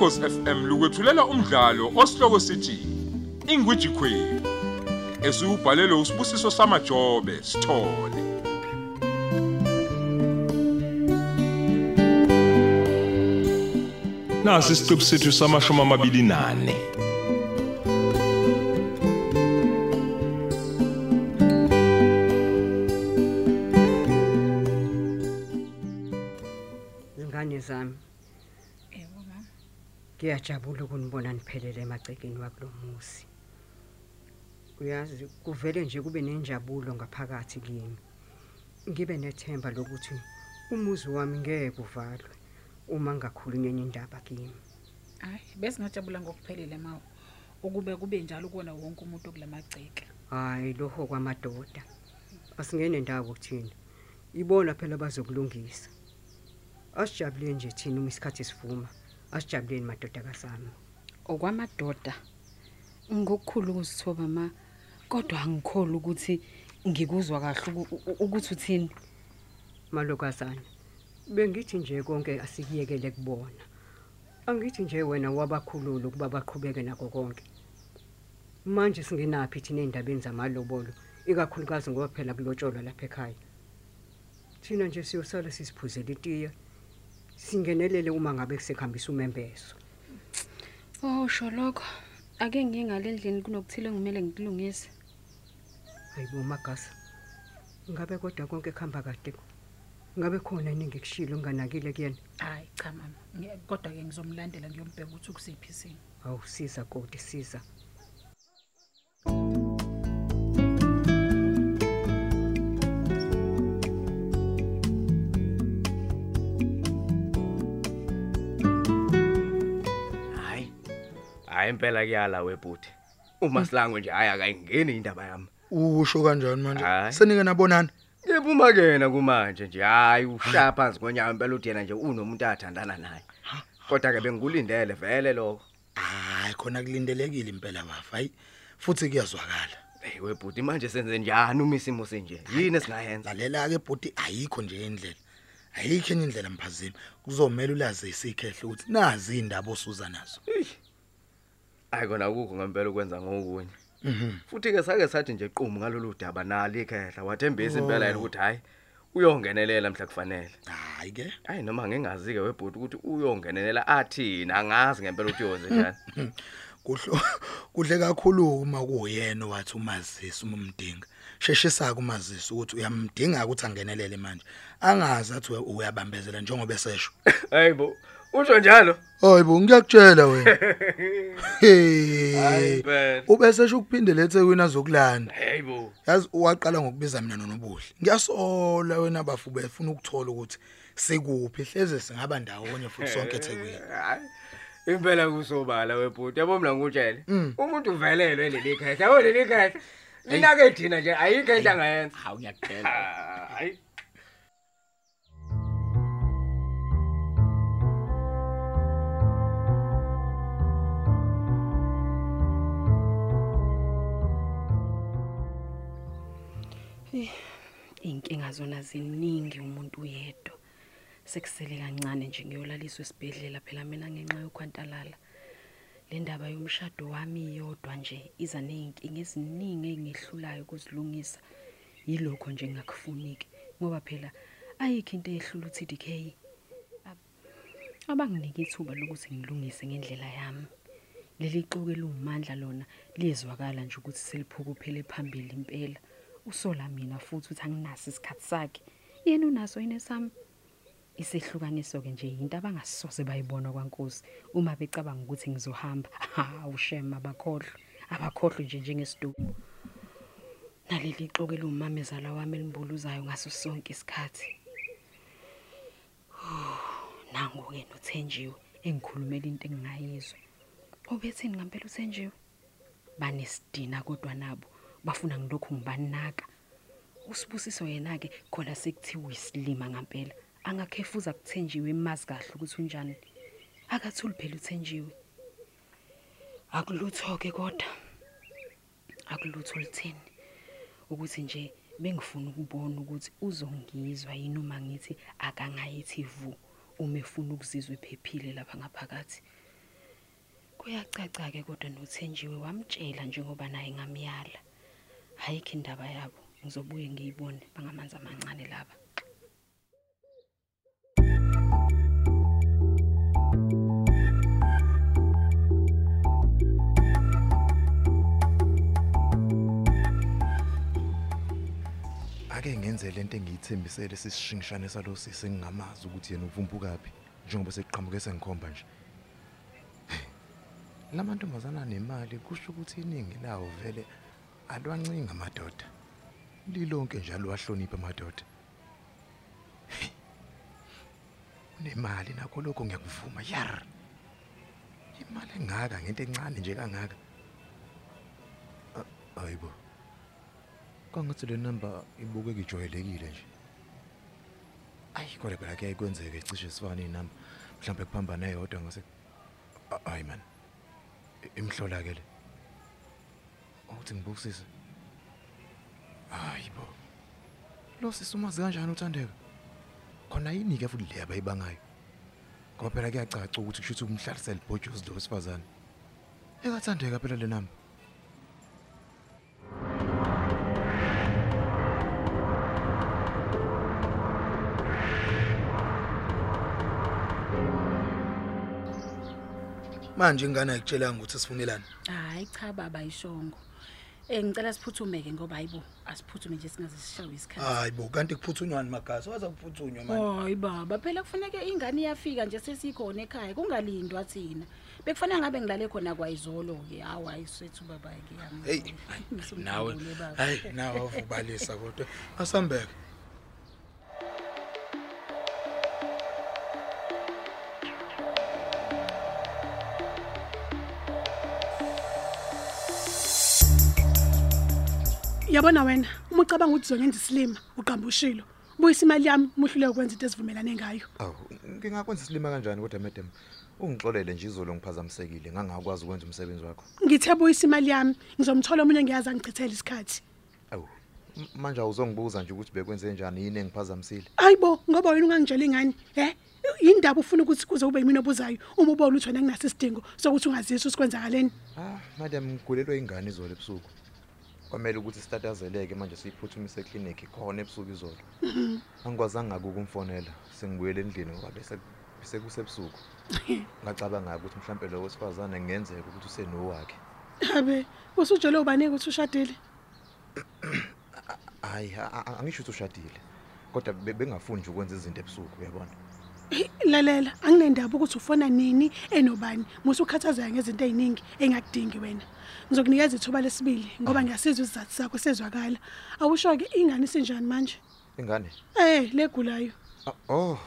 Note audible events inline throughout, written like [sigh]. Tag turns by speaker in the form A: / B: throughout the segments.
A: Ukhosi FM lukwethulela umdlalo osihloko sithi Ingwiji Queen. Esubhalelwe usibusiso samajobe sithole.
B: Nasi isiqebu sethu samashumi amabili nane.
C: Ngiyajabula ukunibona niphelele emagcekeni wakulomuzi. Uyazi kuvele nje kube nenjabulo ngaphakathi kimi. Ngibe nethemba lokuthi umuzi wami ngeke uvalwe uma ngakhulunywa indaba kimi.
D: Hayi, bese ngajabula ngokuphelele mawo. Ukube kube njalo kuona wonke umuntu kulamagceke.
C: Hayi loho kwamadoda. Asingene ndawo kuthina. Ibona phela bazokulungisa. Asijabule nje thina uma isikhathi sivuma. Asijabuleni madoda kasami.
E: okwamadoda ngokukhulu ukuzithoba ma kodwa angikholi ukuthi ngikuzwa kahle uku- u- ukuthi uthini.
C: Malokazana bengithi nje konke asikiyekele kubona. Angithi nje wena wabakhulula ukuba baqhubeke nako konke. Manje singenaphi thina endabeni zamalobolo ikakhulukazi ngoba phela kulotsholwa lapha ekhaya. Thina nje siyosala sisiphuzela itiye. Singenelele uma ngabe kusekhambisa umembeso
E: oh sho lokho ake ngiye ngalendlini kunokuthile ngimele ngikulungise
C: hayibo magasa. Ngabe kodwa konke kuhamba kade ngabe khona yini ngikushilo unganakile kuyena?
D: Hayi cha mama. Nge- Kodwa ke ngizomlandela ngiyombheka ukuthi ukusiphi isimo.
C: awusiza kodi siza.
F: Impela kuyala webhuti uma silango nje hayi akayingeni indaba yami.
G: Usho kanjani manje?
F: Hhayi.
G: senike nabonana
F: ngiphuma kena kumanje nje hayi ushaya phansi konyawo impela uthi yena nje unomuntu athandana naye. Kodwa ke bengikulindele vele lokho.
G: Hayi khona kulindelekile impela bafa hayi futhi kuyazwakala.
F: Hey webhuti manje senze njani uma isimo senje yini esingayenza?
G: Lalela ke bhuti ayikho nje indlela. Ayikho enye indlela mphazimi. Kuzomela ulaze isikhehle ukuthi nazi indaba osuza nazo.
F: Hayi kona akukho ngempela ukwenza ngokunye.
G: Mhm.
F: Futhi ke sake sathi nje qumu ngalolu daba nali ikhehla. Wathembisa impela yena ukuthi hayi uyongenelela mhla kufanele.
G: Hayi ke
F: hayi noma ngingazi ke webhuti ukuthi uyongenelela athina angazi ngempela ukuthi uyoze njani. [laughs]
G: Kuhle kuhle kakhulu uma kuyena wathi umazisi umumdinga. Sheshisa kumazisi ukuthi uyamdinga ukuthi angenelele manje. Angazi athi we- uyabambezela njengoba esesho. [laughs]
F: Hayibo usho njalo?
G: Hayibo ngiyakutshela wena. [laughs]
F: Hayi
G: hey
F: impela
G: ubesesho ukuphindela eThekwini azokulanda
F: hayibo
G: yazi waqala ngokubiza mina nonobuhle. Ngiyasola wena bafu befuna ukuthola ukuthi sikuphi hleze singaba ndawonye futhi sonke [laughs] eThekwini.
F: Hayi impela kusobala webhuti yabo mina ngutshele
G: Mm.
F: umuntu uvelelwe leli khehla. Yabo leli khehla. Lina ke thina nje ayikho into angayenza.
G: Hawu ngiyakutshela.
F: Hayi.
E: Iy'nkinga zona ziningi umuntu uyedwa. Sekusele kancane nje ngiyolaliswa esibhedlela phela mina ngenxa yokhwantalala. Le ndaba yomshado wami iyodwa nje iza ney'nkinga eziningi ey'ngehlulayo ukuzilungisa. Yilokho nje ngingakufuniki ngoba phela ayikho into eyehlula u-TDK Ab- abanginike ithuba lokuthi ngilungise ngendlela yami. Leli xoke liwumandla lona liyezwakala nje ukuthi seliphukuphele phambili impela. Usola mina futhi ukuthi anginaso isikhathi sakhe. Yena unaso yini esami? Isehlukaniso ke nje into abangasoze bayibona kwankosi. Uma becabanga ukuthi ngizohamba hawu shema abakhohlwe. Abakhohlwe nje njengesidubu naleli xoke liwumamezala wami elimbuluzayo ngaso sonke isikhathi. Nangu-ke nothenjiwe engikhulumela into engingayizwa. Ubethini ngampela uthenjiwe? Banesidina kodwa nabo. Bafuna ngilokhu ngibanaka. Usibusiso yena-ke khona sekuthiwa uyisilima ngampela. Angakhefuza kuthenjiwe emazi kahle ukuthi unjani. Akathuli phela uthenjiwe. Akulutho-ke kodwa. Akulutho luthini ukuthi nje bengifuna ukubona ukuthi uzongizwa yini uma ngithi akangayithi vu uma efuna ukuzizwa ephephile lapha ngaphakathi. Kuyacaca ke kodwa noThenjiwe wamtshela njengoba naye ngamyala. Hayikho indaba yabo ngizobuye ngiyibone bangamanzi amancane laba.
H: Ake ngenze lento engiyithembisele sisishingishane salosisi engingamazi ukuthi yena uvumpukaphi njengoba sekuqhamuke sengikhomba nje. Lamantombazana nemali kusho ukuthi iningi lawo vele alwancinga amadoda lilonke njalo wahlonipha amadoda. Nemali nakho lokho ngiyakuvuma yar! Imali engaka ngento encane nje kangaka. A- hayibo kangathi le number ibukeka ijwayelekile nje. Ayi kodwa phela kuyaye kwenzeke cishe sifane inamba mhlawumbe kuphambana eyodwa ngase A- hayi man. Imhlola ke le. Ukuthi ngibukisise? Hayi bo. Lo sisumazi kanjani uthandeka? Khona yini ke futhi le abayibangayo? Ngoba phela kuyacaca ukuthi kusho ukuthi umhlalisela ibhojozi lo wesifazane. Ekathandeka phela le namba
G: manje ingane ayikutshelanga ukuthi sifunelani?
D: Hayi cha baba ishongo Eh ngicela siphuthumeke ngoba hayibo asiphuthume nje singaze sishawe isikhathi.
G: Hayi bo kanti kuphuthunywana magasi waza kuphuthunyo manje.
D: Hayi baba phela kufanele ingane iyafika nje sesikhona ekhaya kungalindwa thina. Bekufanele ngabe ngilale khona kwayizolo ke hawa ayisethu baba ke yami
G: hey nawe hayi nawe avubalisa kodwa asambeke.
I: Yabona wena, uma ucabanga ukuthi uzongenza isilima, uqamba ushilo. Buyisa imali yami, muhlule ukwenza into esivumelane ngayo.
H: awu ngingakwenza isilima kanjani kodwa madam ungixolele nje izolo ngiphazamisekile ngangakwazi ukwenza umsebenzi wakho
I: Ngithe buyisa imali yami, ngizomthola omunye ngiyazi angichithele isikhathi.
H: awu m- manje awuzongibuza nje ukuthi bekwenze njani yini engiphazamisile
I: Hayibo, ngoba wena ungangitshela ingane, he? Yindaba ufuna ukuthi kuze ube yimina obuzayo uma ubona ukuthi wena kunasi isidingo sokuthi ungazisi usikwenzakaleni.
H: ah madam ngigulelwe ingane izolo ebusuku kwamele ukuthi sitatazeleke manje siyiphuthumise eklinikhi khona ebusuku izolo. Angikwazanga ukumfonela sengibuyele endlini ngoba bese bese kusebusuku [laughs] ngacabanga ukuthi mhlambe lo wesifazane ngenzeka ukuthi usenowakhe.
I: Habe, usujele ubani ukuthi ushadile? [clears throat]
H: hayi a- a- angisho ukuthi ushadile kodwa be- bengafuni nje ukwenza izinto ebusuku uyabona?
I: Lalela, anginendaba ukuthi ufona nini enobani, musu ukhathazeka ngezinto eziningi engakudingi wena. Ngizokunikeza ithuba lesibili ngoba ngiyasizwa isizathu sakho sezwakala. Awusho ke ingane isinjani manje?
H: ingane
I: Eh, legulayo.
H: Ah, oh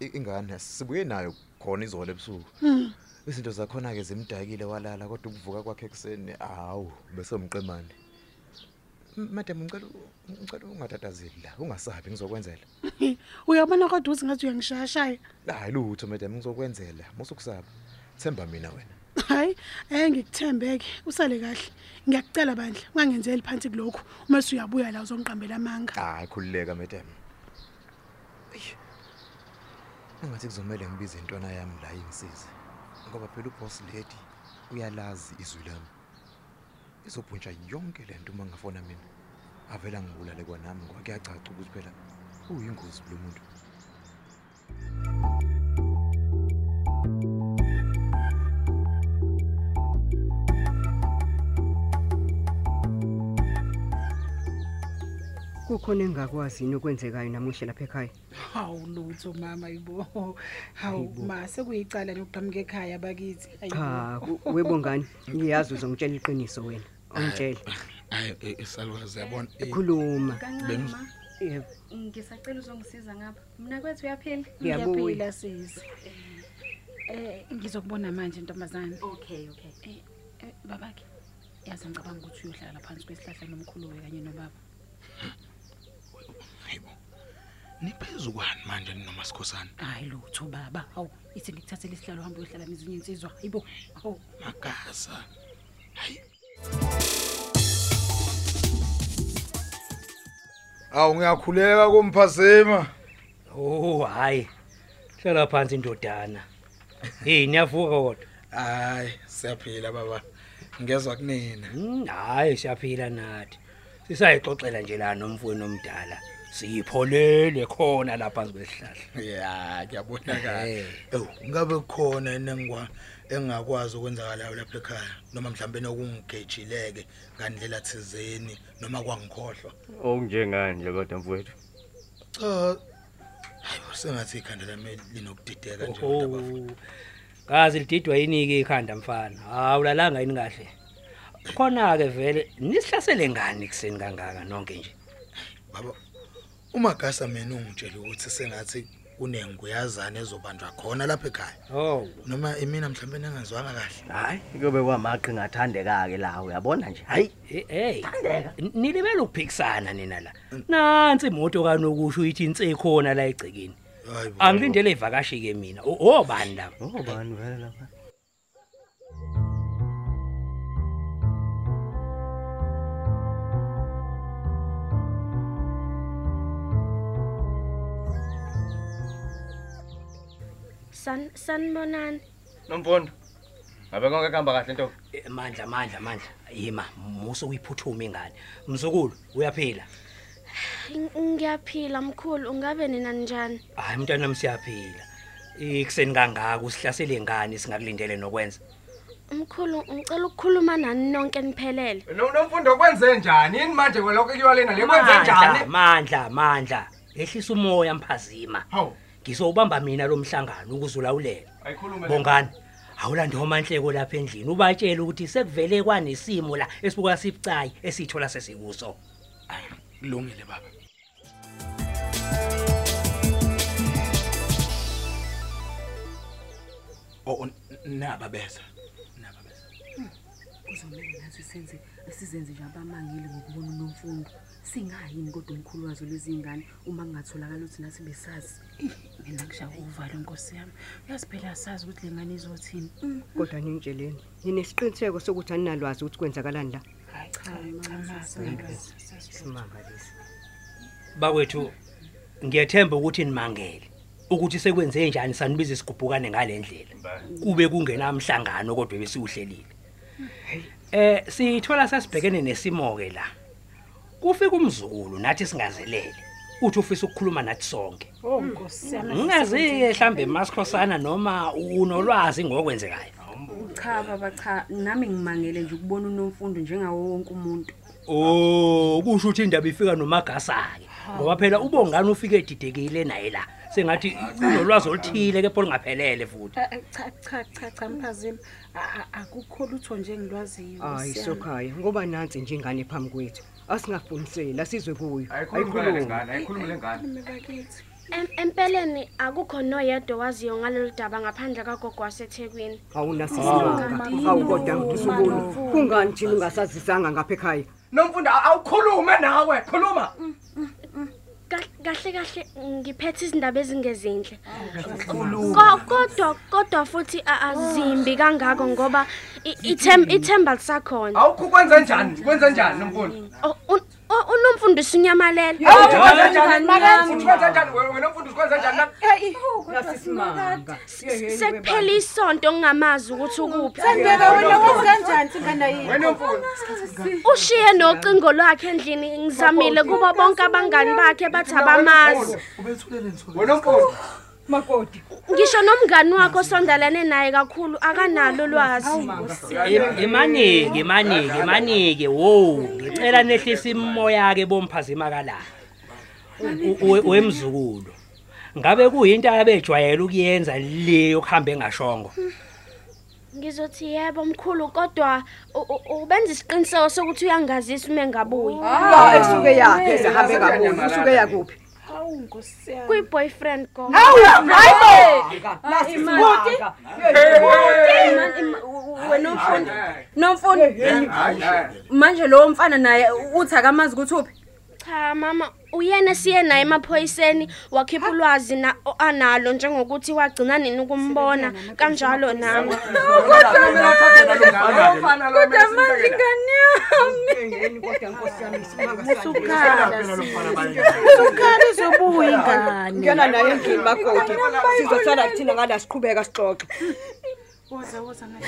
H: i- ingane sibuye nayo khona izolo ebusuku
I: Hmm.
H: izinto zakhona ke zimdakile walala kodwa ukuvuka kwakhe ekseni hawu bese umqemane M- madam ngicela u- ngicela ungatatazeli la ungasabi ngizokwenzela [laughs]
I: Uyabona kodwa uthi ngathi uyangishayashaya.
H: hayi lutho madam ngizokwenzela musukusaba themba mina wena
I: Hayi, eh ngikuthembeke, usale kahle. Ngiyakucela bandla, ungangenzeli phansi kulokho. Uma usuyabuya la uzongiqambela amanga.
H: hayi khulileka madam Eish. engathi kuzomela ngibize intwana yami la ingisize ngoba phela uboss lady uyalazi izwi lami izobhuntsha yonke lento uma ngafona mina. Avela ngibulale kwanami ngoba kuyacaca ukuthi phela uyingozi lo muntu.
C: Kukhona engakwazi yini okwenzekayo namuhla lapha ekhaya?
D: Hawu lutho mama yibo. Hawu ma sekuyicala lokuqhamuka ekhaya bakithi.
C: Cha ku- webo ngani? Ngiyazi uzongitshela iqiniso wena. Ongitshela
G: hayi isalukazi yabona eh,
C: khuluma.
E: Kancane
C: Yebo.
E: ngisacela uzongisiza ngapha. Mina kwethu uyaphila?
C: Ngiyabuya.
D: ngiyaphila sisi eh ngizokubona manje ntombazane.
E: Okay, okay.
D: eh eh, babakhe. Yazi ngicabanga ukuthi uyohlala phansi kwesihlahla nomkhulu we kanye nobaba.
G: Hayibo niphezu kwani manje noma sikhosana
D: hayi lutho baba. Hawu ithi ngikuthathele isihlalo hamba uyohlala nezinye insizwa. Hayibo hawu.
G: Magasa hayi.
J: Awu ngiyakhuleka kumphasema.
K: Oh hayi. Hlala phansi indodana. Hey niyavuka kodwa.
G: Hayi, siyaphila baba. Ngezwe kunina.
K: Mm, hayi siyaphila nathi sisayixoxela nje la nomfweni omdala siyipholele khona lapha kwesihlahla
G: Ya, kuyabonakala. Ewu, ngabe khona enengwa engakwazi ukwenzakalayo lapha ekhaya noma mhlambe nokungigejileke ngandlela thizeni noma kwangikhohlwa.
F: okunjenganje kodwa mfowethu
G: Cha. Hayi, sengathi ikhanda lami linokudideka nje
K: Oh,
G: ndaba.
K: kazi lididwa yini-ke ikhanda mfana awulalanga yini kahle khona-ke vele nisihlasele ngani ekuseni kangaka nonke nje
G: Baba, umagasa mina ungitshela ukuthi sengathi kunenguyazana ezobanjwa khona lapha ekhaya.
K: oh.
G: Noma imina mhlambe nengazwanga kahle.
F: hayi kube kwamaqhi ngathandeka-ke la uyabona nje? Hayi.
K: Hey nilibele ukuphikisana nina la. Nansi imoto kanokusho uyithi inse khona la egcekeni.
G: Hayi bo.
K: angilindele ivakashi-ke mina. O- obani la?
F: Obani vele lapha?
L: San sanibonani.
F: nomfundo ngabe konke kuhamba kahle ntombi
K: Eh, mandla mandla mandla yima muso uyiphuthuma ingane. Mzukulu uyaphila?
L: Ng- Ngiyaphila mkhulu, ungabe nina njani?
K: hayi mntwana siyaphila. Ikuseni kangaka usihlasele ngani singakulindele nokwenza.
L: Mkhulu, ngicela ukukhuluma nani nonke niphelele.
F: nomfundo kwenze njani? Yini manje? Kwelokho kuyiwa lena le kwenze njani?
K: mandla mandla ehlisa umoya mphazima.
F: Hawu.
K: Ngizowubamba mina lo mhlangano ukuze ulawulele bongani awulandi homanhleko lapha endlini ubatshela ukuthi sekuvele kwanesimo la esibuka sibucayi esithola sesikuso
G: Kulungile baba. Oh naba beza. Naba beza.
E: kuzomele nathi senze sizenze nje abamangile ngokubona unomfundo singayini kodwa umkhulu wazo lezi ngane uma kungatholakala ukuthi nathi besazi
D: mina ngishaya uvalo inkosi yami. Uyazi phela asazi ukuthi le ngane izothini.
C: Kodwa ningitsheleni, ninesiqiniseko sokuthi aninalwazi ukuthi kwenzakalani la?
D: hayi cha mama
C: Simanga lesi.
K: bakwethu ngiyethemba ukuthi nimangele. Ukuthi sekwenze njani sanibiza isigubhukane ngalendlela kube kungenamhlangano kodwa besiuhlelile eh sithola sasibhekene nesimo ke la. Kufika umzukulu nathi singazelele. Uthi ufisa ukukhuluma nathi sonke.
D: Oh nkosi yami
K: ngingazi mhlambe masikhosana noma unolwazi ngokwenzekayo.
E: Cha baba cha nami ngimangele nje ukubona unomfundo njengawo wonke umuntu.
K: Oh kusho ukuthi indaba ifika nomagasa-ke ngoba phela ubongani ufike edidekile naye la. Sengathi unolwazi oluthile kepha olungaphelele futhi
D: Eh, eh, cha cha cha cha mphazima A- a- akukho lutho nje engilwaziyo
C: Hayi
D: Nkosi yami.
C: sokhaya ngoba nansi nje ingane phambi kwethu. Asingafunisela sizwe kuyo.
F: ayikhulume le ngane ayikhulume le ngane
D: Khulume bakithi
L: Em- Empeleni akukho noyedwa owaziyo ngalolu daba ngaphandle kagogo waseThekwini.
C: Awunasisimanga. Hawu kodwa ngisubona. Kungani thina ungasazisanga ngapha ekhaya?
F: nomfundo awukhulume nawe khuluma
L: Kahle kahle kahle ngiphethe izindaba ezingezinhle. Ko- Kodwa kodwa futhi a- azimbi kangako ngoba i- ithem ithemba lisakhona.
F: awukho kwenze njani kwenze njani nomfundo
L: O- un- o- Unomfundo usunyamalele.
F: awuthi kwenze njani? futhi kwenze njani? Wena mfundo kwenze njani?
C: Nasisimanga.
L: Sekuphela isonto ngingamazi ukuthi ukuphi.
D: Sandeka wena wazi kanjani singane yini?
F: Wena mfundo
L: Ushiye nocingo lwakhe endlini ngizamile kubo bonke abangani bakhe bathi abamazi.
F: wena mfundo
C: Makoti.
L: Ngisho nomngani wakho osondelene naye kakhulu akanalo ulwazi.
K: Im- imanike imanike imanike wo ngicela nehlisa imoya ke bomphazima kala wemzukulu ngabe kuyinto abejwayela ukuyenza leyo kuhambe engashongo
L: Ngizothi yebo mkhulu kodwa ubenza isiqiniseko sokuthi uyangazisa uma engabuyi.
C: Ah, esuke yakhe ezahambe ngaboni. Usuke yakuphi?
D: Hawu nkosi yami.
L: Kuyi boyfriend go.
C: Nasisimanga.
E: wena umfundo nomfundo manje lowo mfana naye uthi akamazi ukuthi uphi?
L: Cha mama uyena siye naye emaphoyiseni wakhipha ulwazi na o- analo njengokuthi wagcina nini ukumbona kanjalo nami.
E: kodwa manje ingane yami
C: Kodwa Nkosi yami isimanga
D: Usukhala usukhala izobuya ingane
C: Ngiyana naye endlini makoti. Sizosala kuthina ngala siqhubeka sixoxe.
D: woza woza ngale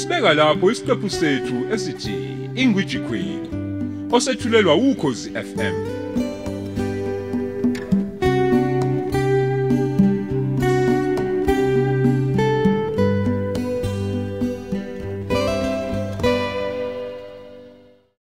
A: Sisibeka lapho isiqephu sethu esithi Ingwiji Queen osethulelwa ukhozi FM